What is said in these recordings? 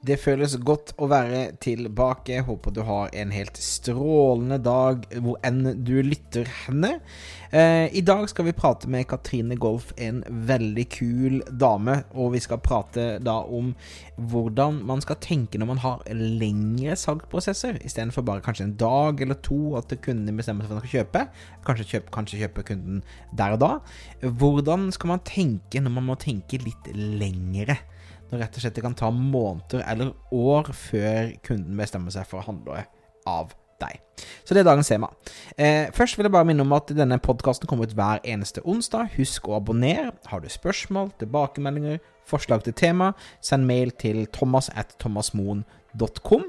Det føles godt å være tilbake. Håper du har en helt strålende dag hvor enn du lytter henne. Eh, I dag skal vi prate med Katrine Golf, en veldig kul dame. Og vi skal prate da om hvordan man skal tenke når man har lengre salgsprosesser, istedenfor bare kanskje en dag eller to at kunden bestemmer seg for skal kjøpe. Kanskje kjøpe, kanskje kjøpe kunden der og da. Hvordan skal man tenke når man må tenke litt lengre? Når rett og slett det kan ta måneder eller år før kunden bestemmer seg for å handle av deg. Så det er dagens tema. Eh, først vil jeg bare minne om at denne podkasten kommer ut hver eneste onsdag. Husk å abonnere. Har du spørsmål, tilbakemeldinger, forslag til tema, send mail til thomas at thomasmoen.com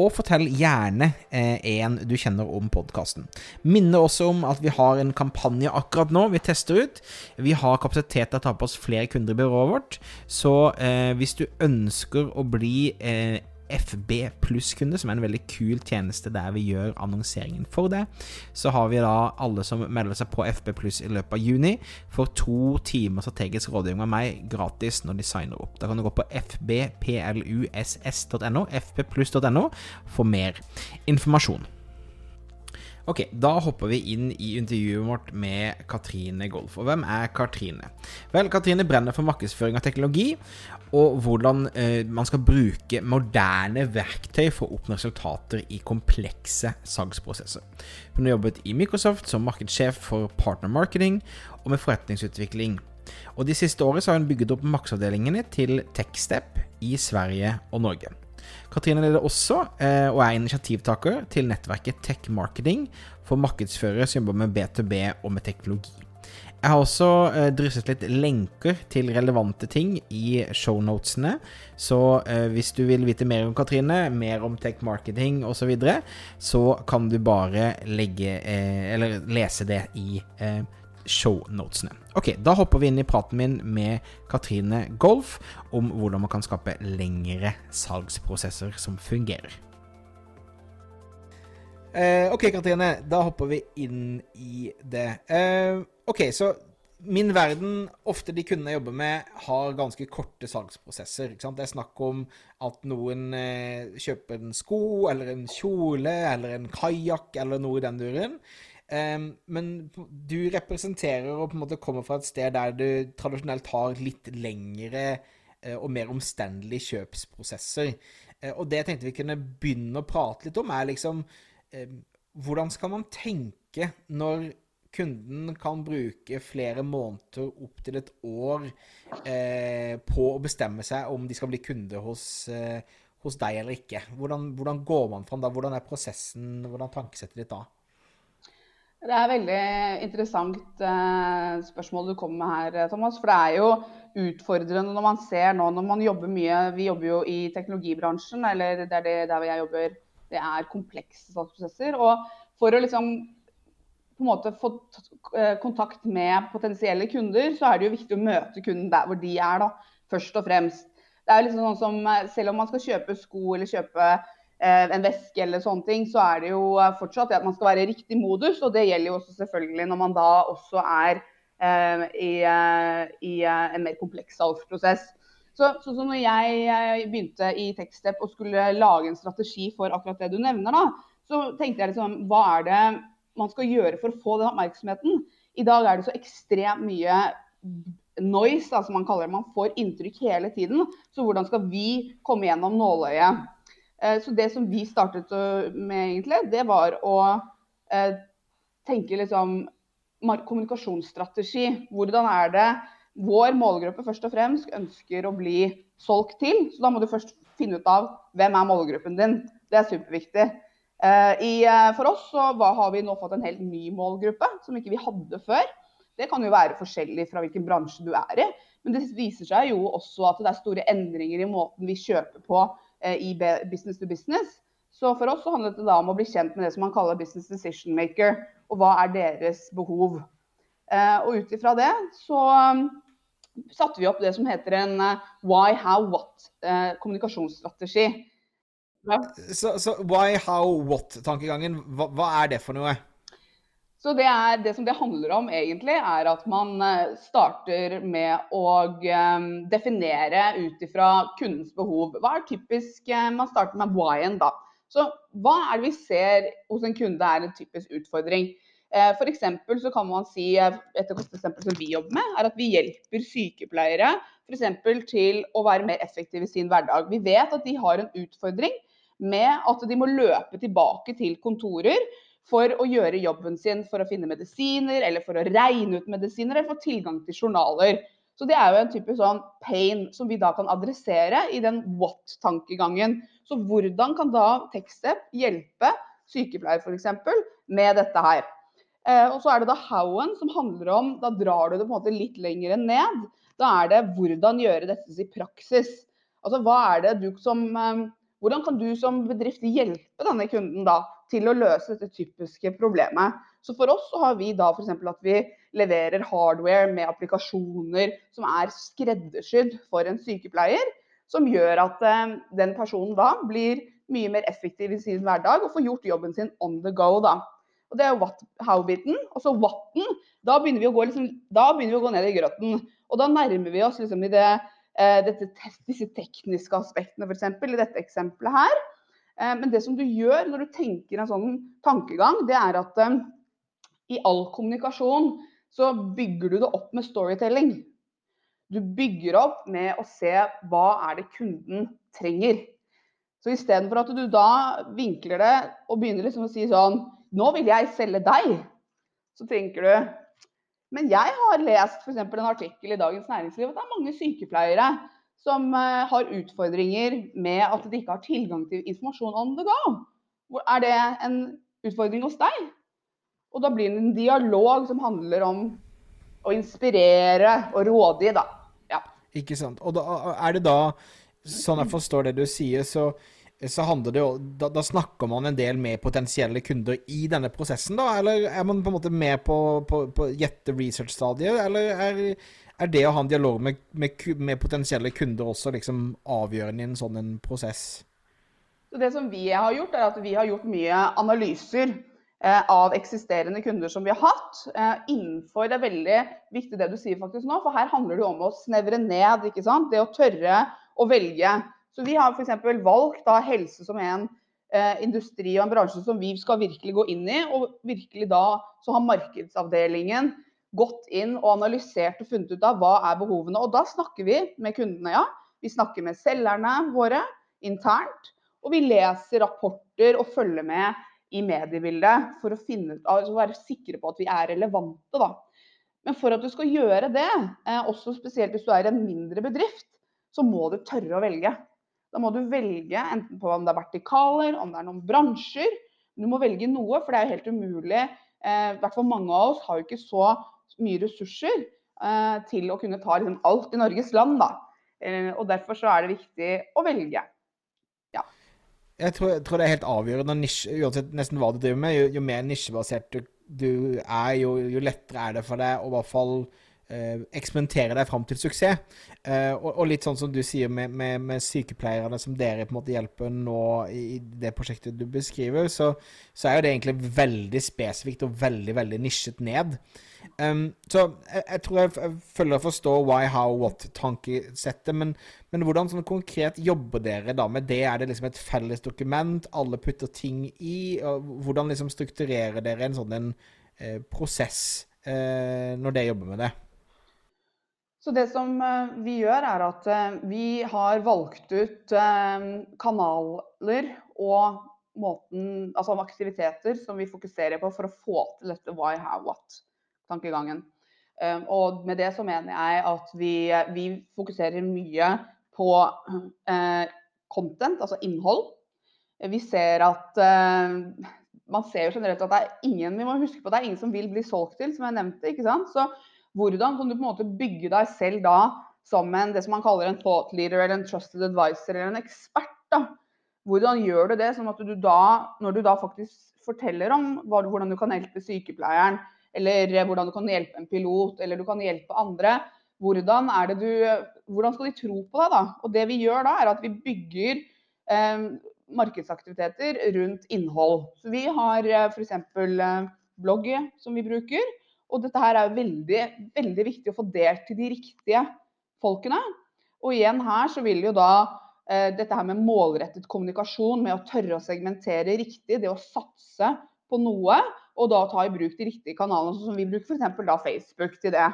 og fortell gjerne eh, en du kjenner om podkasten. Minner også om at vi har en kampanje akkurat nå vi tester ut. Vi har kapasitet til å ta på oss flere kunder i byrået vårt, så eh, hvis du ønsker å bli eh, FB Pluss-kunde, som er en veldig kul tjeneste der vi gjør annonseringen for det. Så har vi da alle som melder seg på FB Pluss i løpet av juni, får to timer strategisk rådgivning av meg gratis når de signer opp. Da kan du gå på fbpluss.no, fbpluss.no, for mer informasjon. Ok, da hopper vi inn i intervjuet vårt med Katrine Golf. Og hvem er Katrine? Vel, Katrine brenner for markedsføring av teknologi, og hvordan eh, man skal bruke moderne verktøy for å oppnå resultater i komplekse salgsprosesser. Hun har jobbet i Microsoft som markedssjef for partner marketing og med forretningsutvikling. Og De siste årene har hun bygget opp markedsavdelingene til Techstep i Sverige og Norge. Katrine leder også, eh, og er initiativtaker til nettverket Tech Marketing for markedsførere som jobber med B2B og med teknologi. Jeg har også eh, drysset litt lenker til relevante ting i shownotene. Så eh, hvis du vil vite mer om Katrine, mer om tech marketing osv., så, videre, så kan du bare legge Eller lese det i shownotene. Ok, da hopper vi inn i praten min med Katrine Golf om hvordan man kan skape lengre salgsprosesser som fungerer. Eh, ok, Katrine, da hopper vi inn i det. Eh, ok, så min verden, ofte de kundene jeg jobber med, har ganske korte salgsprosesser. ikke sant? Det er snakk om at noen eh, kjøper en sko, eller en kjole, eller en kajakk, eller noe i den duren. Um, men du representerer og på en måte kommer fra et sted der du tradisjonelt har litt lengre uh, og mer omstendelige kjøpsprosesser. Uh, og det jeg tenkte vi kunne begynne å prate litt om, er liksom Hvordan skal man tenke når kunden kan bruke flere måneder opp til et år på å bestemme seg om de skal bli kunde hos, hos deg eller ikke? Hvordan, hvordan går man fram da? Hvordan er prosessen? Hvordan tankesettet ditt da? Det er veldig interessant eh, spørsmål du kommer med her, eh, Thomas. For det er jo utfordrende når man ser nå når man jobber mye Vi jobber jo i teknologibransjen, eller det er det der jeg jobber. Det er komplekse salgsprosesser. Og for å liksom på en måte få eh, kontakt med potensielle kunder, så er det jo viktig å møte kunden der hvor de er, da. Først og fremst. Det er liksom sånn som eh, Selv om man skal kjøpe sko eller kjøpe en veske eller sånne ting, så er det jo eh, fortsatt at man skal være i riktig modus. Og det gjelder jo også selvfølgelig når man da også er eh, i, i, en mer kompleks salgsprosess. Så, så, når jeg begynte i Techstep og skulle lage en strategi for akkurat det du nevner, da, så tenkte jeg liksom hva er det man skal gjøre for å få den oppmerksomheten? I dag er det så ekstremt mye noise, som man kaller det. Man får inntrykk hele tiden. Så hvordan skal vi komme gjennom nåløyet? Eh, så det som vi startet med, egentlig, det var å eh, tenke liksom kommunikasjonsstrategi. Hvordan er det vår målgruppe først og fremst ønsker å bli solgt til? Så da må du først finne ut av hvem er målgruppen din. Det er superviktig. Eh, I, for oss så har vi nå fått en helt ny målgruppe som ikke vi hadde før. Det kan jo være forskjellig fra hvilken bransje du er i. Men det viser seg jo også at det er store endringer i måten vi kjøper på i business to business. Så for oss så handlet det da om å bli kjent med det som man kaller business decision maker, og hva er deres behov. Og ut ifra det så satte vi opp det som heter en why, how, what-kommunikasjonsstrategi. Ja. Så, så, why, how, what-tankegangen, hva, hva, er det for noe? Så det, er, det, som det handler om egentlig, er at man eh, starter med å um, definere ut ifra kundens behov. Hva er typisk uh, Man starter med why-en, da. Så hva er det vi ser hos en kunde er en typisk utfordring? For så kan man si, et eksempel som vi jobber med, er at vi hjelper sykepleiere for til å være mer effektive i sin hverdag. Vi vet at de har en utfordring med at de må løpe tilbake til kontorer for å gjøre jobben sin for å finne medisiner, eller for å regne ut medisiner, eller få tilgang til journaler. Så det er jo en type sånn pain som vi da kan adressere i den what-tankegangen. Så hvordan kan da TechStep hjelpe sykepleier f.eks. med dette her? Eh, og så er det da how-en som handler om Da drar du det på en måte litt lenger ned. Da er det hvordan gjøre dette i praksis. Altså hva er det du som eh, hvordan kan du som bedrift hjelpe denne kunden da til å løse dette typiske problemet? Så For oss så har vi da f.eks. at vi leverer hardware med applikasjoner som er skreddersydd for en sykepleier. Som gjør at eh, den personen da blir mye mer effektiv i sin hverdag og får gjort jobben sin on the go. da. Og Det er jo how-biten. Og så what-en, da, liksom, da begynner vi å gå ned i grøten. Og da nærmer vi oss liksom i det dette, disse tekniske aspektene, f.eks. i dette eksempelet her. Eh, men det som du gjør når du tenker en sånn tankegang, det er at eh, i all kommunikasjon så bygger du det opp med storytelling. Du bygger opp med å se hva er det kunden trenger. Så istedenfor at du da vinkler det og begynner liksom å si sånn Nå vil jeg selge deg. Så tenker du men jeg har lest f.eks. en artikkel i Dagens Næringsliv at det er mange sykepleiere som uh, har utfordringer med at de ikke har tilgang til informasjon on the go. Er det en utfordring hos deg? Og da blir det en dialog som handler om å inspirere og rådgi, da. Ja. Ikke sant. Og da er det da, sånn jeg forstår det du sier, så så handler det jo da, da, snakker man en del med potensielle kunder i denne prosessen, da? Eller er man på en måte med på, på, på gjette research-stadiet? Eller er, er, det å ha en dialog med, med, med, potensielle kunder også liksom avgjørende i en sånn en prosess? Så det som vi har gjort, er at vi har gjort mye analyser eh, av eksisterende kunder som vi har hatt. Eh, innenfor Det er veldig viktig det du sier faktisk nå, for her handler det om å snevre ned. ikke sant? Det å tørre å velge. Så vi har f.eks. valgt da, helse som en eh, industri og en bransje som vi skal virkelig gå inn i. Og virkelig da så har markedsavdelingen gått inn og analysert og funnet ut av hva er behovene. Og da snakker vi med kundene, ja. Vi snakker med selgerne våre internt. Og vi leser rapporter og følger med i mediebildet for å finne ut, altså være sikre på at vi er relevante. Da. Men for at du skal gjøre det, eh, også spesielt hvis du er en mindre bedrift, så må du tørre å velge. Da må du velge enten på om det er vertikaler, om det er noen bransjer. Du må velge noe, for det er jo helt umulig. Eh, hvert fall mange av oss har jo ikke så mye ressurser eh, til å kunne ta liksom, alt i Norges land. Da. Eh, og Derfor så er det viktig å velge. Ja. Jeg tror, jeg tror det er helt avgjørende, nisje, uansett nesten hva du driver med. Jo, jo mer nisjebasert du, du er, jo, jo, lettere er det for deg å i hvert fall eksperimentere deg fram til suksess. Eh, og, og, litt sånn som du sier med, med, med, sykepleierne som dere på en måte hjelper nå i, det prosjektet du beskriver, så, så, er jo det egentlig veldig spesifikt og veldig, veldig nisjet ned. Um, så jeg, jeg, tror jeg, jeg følger å forstå why, how, what-tankesettet, men, men, hvordan sånn konkret jobber dere da med det? Er det liksom et felles dokument alle putter ting i? Hvordan liksom strukturerer dere en sånn en, eh, prosess eh, når dere jobber med det? Så det som eh, vi gjør, er at eh, vi har valgt ut eh, kanaler og måten, altså aktiviteter som vi fokuserer på for å få til dette why, how, what-tankegangen. Og med det så mener jeg at vi, vi fokuserer mye på content, altså innhold. Vi ser at man ser jo generelt at det er ingen vi må huske på, det er ingen som vil bli solgt til, som jeg nevnte. ikke sant? Så hvordan kan du på en måte bygge deg selv da som en, det som man kaller en thought leader eller en trusted advisor eller en ekspert da. Hvordan gjør du det, sånn at du da, når du da faktisk forteller om hvordan du kan hjelpe sykepleieren, eller hvordan du kan hjelpe en pilot, eller du kan hjelpe andre, hvordan, du, hvordan skal de tro på deg da? Og det vi gjør da, er at vi bygger eh, markedsaktiviteter rundt innhold. Så vi har eh, f.eks. Eh, blogg som vi bruker. Og dette her er veldig, veldig viktig å få delt til de riktige folkene. Og igjen her så vil jo da eh, dette her med målrettet kommunikasjon, med å tørre å segmentere riktig, det å satse på noe, og da ta i bruk de riktige kanalene, sånn som vi bruker f.eks. da Facebook til det.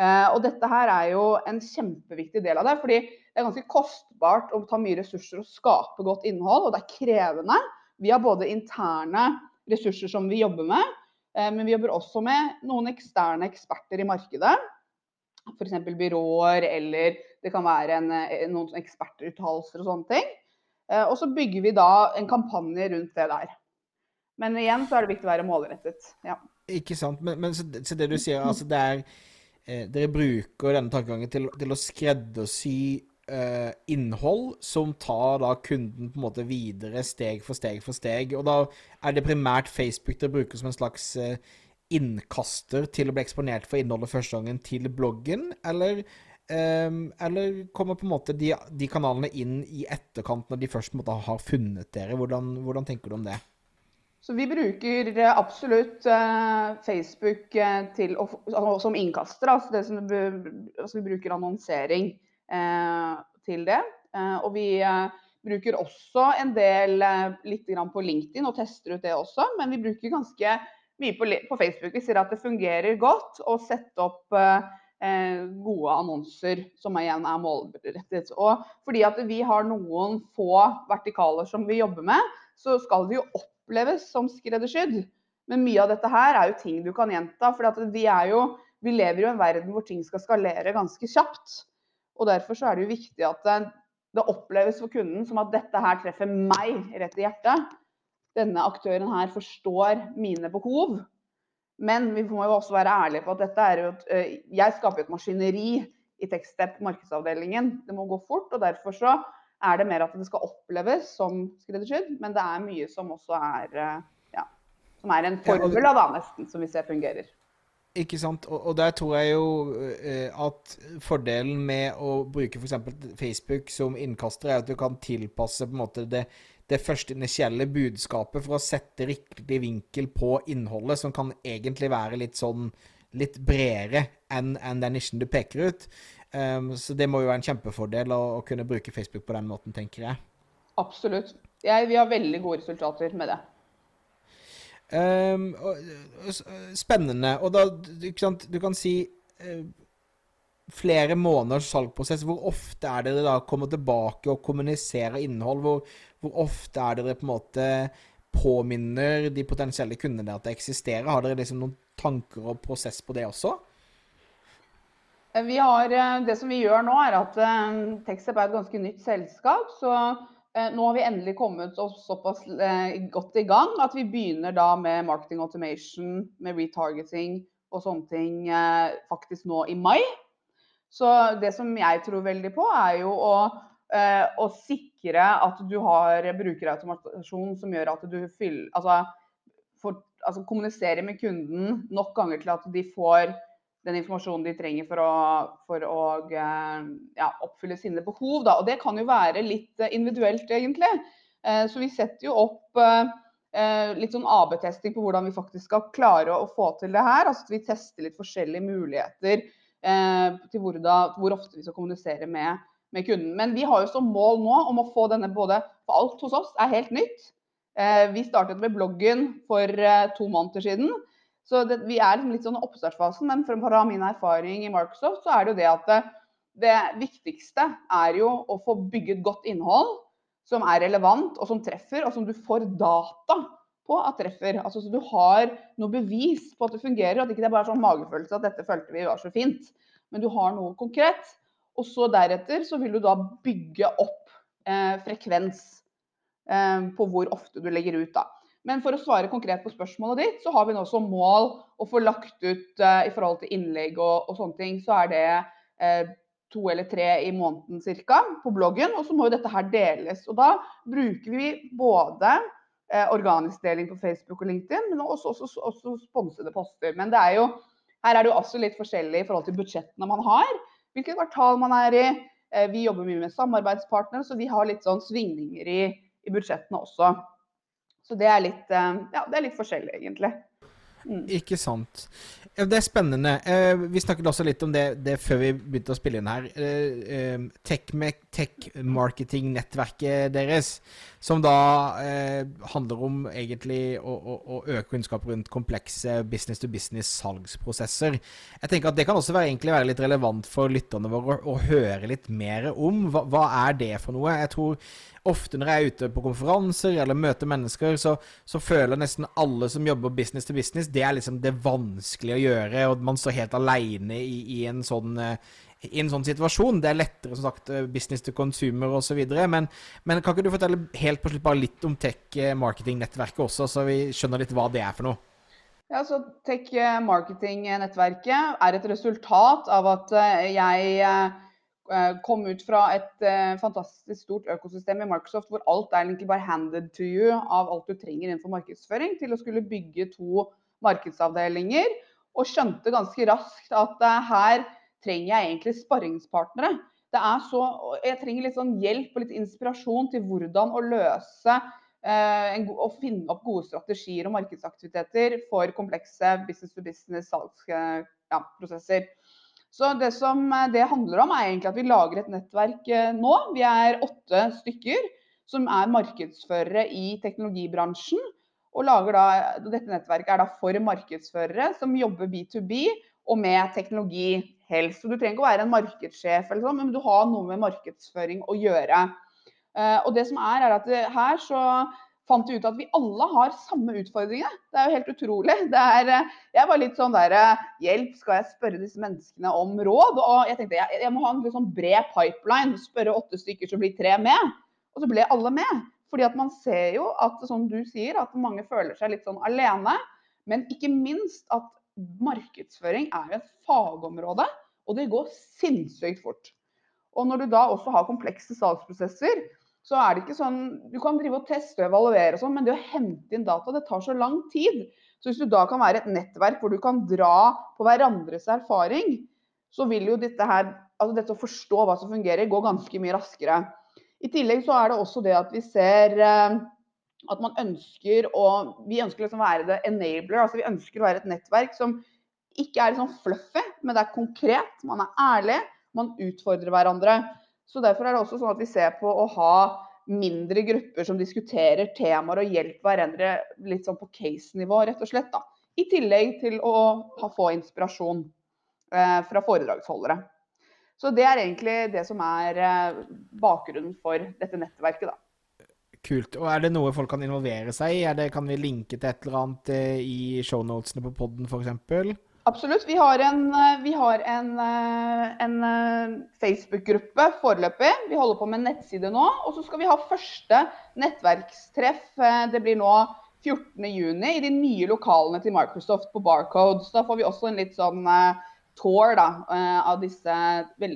Eh, og dette her er jo en kjempeviktig del av det, fordi det er ganske kostbart å ta mye ressurser og skape godt innhold, og det er krevende. Vi har både interne ressurser som vi jobber med, men vi jobber også med noen eksterne eksperter i markedet f.eks. byråer, eller det kan være en, eh, noen ekspertuttalelser og sånne ting. Eh, og så bygger vi da en kampanje rundt det der. Men igjen så er det viktig å være målrettet. Ja. Ikke sant. Men, men så, så, det du sier, altså det er eh, Dere bruker denne tankegangen til, til å skreddersy eh, innhold som tar da kunden på en måte videre steg for steg for steg. Og da er det primært Facebook dere bruker som en slags eh, innkaster til å bli eksponert for innholdet første gangen til bloggen, eller, eh, eller kommer på en måte de, de, kanalene inn i etterkant når de først måte, har funnet dere? Hvordan, hvordan, tenker du om det? Så Vi bruker eh, absolutt uh, Facebook uh, til altså, som innkaster. Altså som, altså vi bruker annonsering til det. og vi bruker også en del litt på LinkedIn og tester ut det også, men vi bruker ganske mye på, Facebook. Vi sier at det fungerer godt å sette opp eh, gode annonser som igjen er målrettet. Og fordi at vi har noen få vertikaler som vi jobber med, så skal det jo oppleves som skreddersydd. Men mye av dette her er jo ting du kan gjenta. For vi, vi lever jo i en verden hvor ting skal skalere ganske kjapt. Og derfor så er det jo viktig at det, det oppleves for kunden som at dette her treffer meg rett i hjertet denne aktøren her forstår mine behov. Men vi må jo også være ærlige på at dette er jo Jeg skaper et maskineri i Techstep markedsavdelingen. Det må gå fort. og Derfor så er det mer at det skal oppleves som skreddersydd. Men det er mye som også er ja, som er en formel da, nesten, som vi ser fungerer. Ikke sant. Og, og, der tror jeg jo eh, at fordelen med å bruke f.eks. Facebook som innkaster, er at du kan tilpasse på en måte det, det første initielle budskapet for å sette riktig vinkel på innholdet, som kan egentlig være litt sånn litt bredere enn en den nisjen du peker ut. Um, så det må jo være en kjempefordel å, å, kunne bruke Facebook på den måten, tenker jeg. Absolutt. Jeg, vi har veldig gode resultater med det. Um, spennende. Og da, du kan si uh, flere måneders salgprosess, hvor ofte er dere da kommer tilbake og kommuniserer innhold? Hvor, hvor, ofte er dere på en måte påminner de potensielle kundene at det eksisterer? Har dere liksom noen tanker og prosess på det også? Eh, har, eh, det som vi gjør nå, er at Techstep er et ganske nytt selskap. så nå har vi endelig kommet såpass godt i gang at vi begynner da med marketing automation, med retargeting og sånne ting faktisk nå i mai. Så det som jeg tror veldig på, er jo å, eh, å sikre at du har brukerautomasjon som gjør at du fyller, altså, altså, kommuniserer med kunden nok ganger til at de får den informasjonen de trenger for å, for å eh, ja, oppfylle sine behov. Da. Og det kan jo være litt eh, individuelt, egentlig. Så vi setter jo opp litt sånn AB-testing på hvordan vi faktisk skal klare å få til det her. Altså at vi tester litt forskjellige muligheter Eh, til hvor, da, hvor, ofte vi skal kommunisere med, med, kunden. Men vi har jo som mål nå om å få denne både For alt hos oss er helt nytt. Eh, vi startet med bloggen for eh, to måneder siden. Så det, vi er liksom litt sånn i oppstartsfasen, men fra min erfaring i Microsoft, så er det jo det at det, det viktigste er jo å få bygget godt innhold som er relevant og som treffer, og som du får data på at treffer. Altså, så du har noe bevis på at det fungerer, og at det ikke er bare sånn magefølelse at dette følte vi var så fint. Men du har noe konkret. Og så deretter så vil du da bygge opp eh, frekvens eh, på hvor ofte du legger ut. da. Men for å svare konkret på spørsmålet ditt, så har vi nå som mål å få lagt ut eh, i forhold til innlegg og, og, sånne ting, så er det eh, to eller tre i måneden cirka på bloggen, og så må jo dette her deles. Og da bruker vi både eh, organisk deling på Facebook og LinkedIn, men også, også, også sponsede poster. Men det er jo, her er det jo også litt forskjellig i forhold til budsjettene man har, hvilket kvartal man er i. Eh, vi jobber mye med samarbeidspartnere, så vi har litt sånn svingninger i, i budsjettene også. Så det er litt, eh, ja, det er litt forskjellig, egentlig. Mm. Ikke sant. Det er spennende. Eh, vi snakket også litt om det, det før vi begynte å spille inn her. Eh, Tech-marketing-nettverket deres, som da handler om egentlig å, å, å øke kunnskap rundt komplekse business-to-business-salgsprosesser. Jeg tenker at Det kan også være, være litt relevant for lytterne våre å, å høre litt mer om. Hva, hva er det for noe? Jeg tror ofte når jeg er ute på konferanser eller møter mennesker, så, så føler nesten alle som jobber business to business, det er liksom det vanskelige å gjøre. Og man står helt aleine i, i, en sånn eh, i en sånn situasjon. Det er lettere som sagt, eh, business to consumer osv. Men, men kan ikke du fortelle helt på slutt bare litt om tech-marketing-nettverket også, så vi skjønner litt hva det er for noe? Ja, så Tech marketing-nettverket er et resultat av at eh, jeg kom ut fra et uh, fantastisk stort økosystem i Microsoft hvor alt er egentlig bare handed to you av alt du trenger innenfor markedsføring, til å skulle bygge to markedsavdelinger. Og skjønte ganske raskt at uh, her trenger jeg egentlig sparringspartnere. Er så, jeg trenger litt sånn hjelp og litt inspirasjon til hvordan å løse eh, å finne opp gode strategier og markedsaktiviteter for komplekse business to business salgsprosesser. Ja, så det som eh, det handler om, er egentlig at vi lager et nettverk eh, nå. Vi er åtte stykker som er markedsførere i teknologibransjen. Og da, dette nettverket er da for markedsførere som jobber B2B og med teknologi helst. Så du trenger ikke å være en markedssjef, eller sånn, men du har noe med markedsføring å gjøre. Eh, og det som er, er at her så fant vi ut at vi alle har samme utfordringene. Det er jo helt utrolig. Er, eh, jeg var litt sånn der eh, Hjelp, skal jeg spørre disse menneskene om råd? Og jeg tenkte jeg, jeg må ha en litt sånn bred pipeline. Spørre åtte stykker, så blir tre med. Og så ble alle med. Fordi at man ser jo at, som du sier, at mange føler seg litt sånn alene. Men ikke minst at markedsføring er jo et fagområde, og det går sinnssykt fort. Og når du da også har komplekse salgsprosesser, så er det ikke sånn Du kan drive og teste og evaluere og sånn, men det å hente inn data, det tar så lang tid. Så hvis du da kan være et nettverk hvor du kan dra på hverandres erfaring, så vil jo dette her Altså dette å forstå hva som fungerer, gå ganske mye raskere. I tillegg så er det også det at vi ser eh, at man ønsker å Vi ønsker liksom å være det enabler. altså Vi ønsker å være et nettverk som ikke er sånn fluffy, men det er konkret. Man er ærlig. Man utfordrer hverandre. Så Derfor er det også sånn at vi ser på å ha mindre grupper som diskuterer temaer og hjelper hverandre litt sånn på case-nivå, rett og slett. da. I tillegg til å få inspirasjon eh, fra foredragsholdere. Så det er egentlig det som er eh, bakgrunnen for dette nettverket. da. Kult. Og Er det noe folk kan involvere seg i? Det, kan vi linke til et eller annet eh, i shownotene på poden f.eks.? Absolutt. Vi har en, eh, en, eh, en eh, Facebook-gruppe foreløpig. Vi holder på med nettside nå. Og så skal vi ha første nettverkstreff. Det blir nå 14.6 i de nye lokalene til Microsoft på Barcode. Så da får vi også en litt sånn tour da, av disse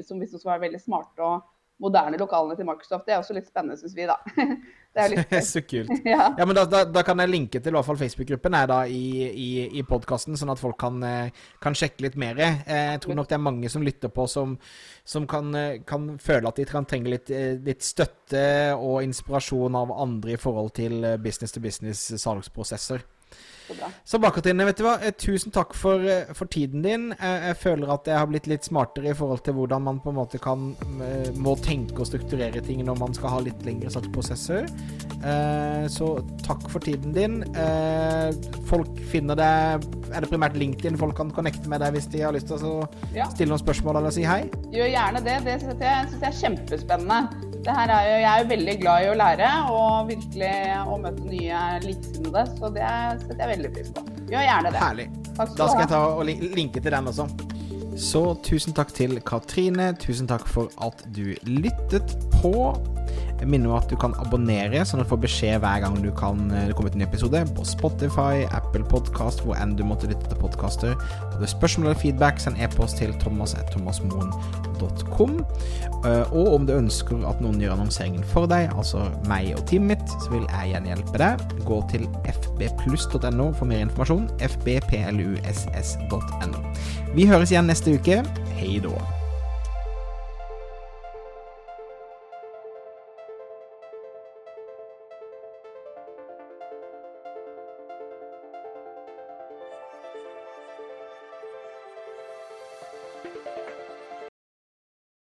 som vi skal være veldig smarte og moderne lokalene til Microsoft. Det er også litt spennende, syns vi, da. Det er litt Så kult. ja. ja. men da, da, da, kan jeg linke til i hvert fall Facebook-gruppen i, i, i podkasten, sånn at folk kan, eh, kan, sjekke litt mer. Eh, jeg tror nok det er mange som lytter på, som, som kan, eh, kan, føle at de kan trenge litt, litt, støtte og inspirasjon av andre i forhold til business to business salgsprosesser. Så bra. Katrine, vet du hva? Eh, tusen takk for, eh, for, tiden din. Jeg føler at jeg har blitt litt smartere i forhold til hvordan man på en måte kan eh, må tenke og strukturere ting når man skal ha litt lengre saksprosesser. Så takk for tiden din. Folk finner deg Er det primært LinkedIn folk kan connecte med deg hvis de har lyst til å stille noen spørsmål eller si hei? Gjør gjerne det. Det syns jeg, jeg er kjempespennende er jo, jeg er jo veldig glad i å lære og virkelig å møte nye likesinnede. Så det setter jeg veldig pris på. Gjør gjerne det. Herlig. Da skal jeg ta og linke til den også. Så tusen takk til Katrine. Tusen takk for at du lyttet på. Jeg minner om at du kan abonnere, sånn at du får beskjed hver gang du kan eh, det kommer ut en ny episode. På Spotify, Apple Podcast, hvor enn du måtte lytte til podkaster. Har du spørsmål eller feedback, send e-post til thomas.thomasmoen.com. Eh, og om du ønsker at noen gjør annonseringen for deg, altså meg og teamet mitt, så vil jeg gjerne hjelpe deg. Gå til fbpluss.no for mer informasjon. fbpluss.no. Vi høres igjen neste uke. Hei da.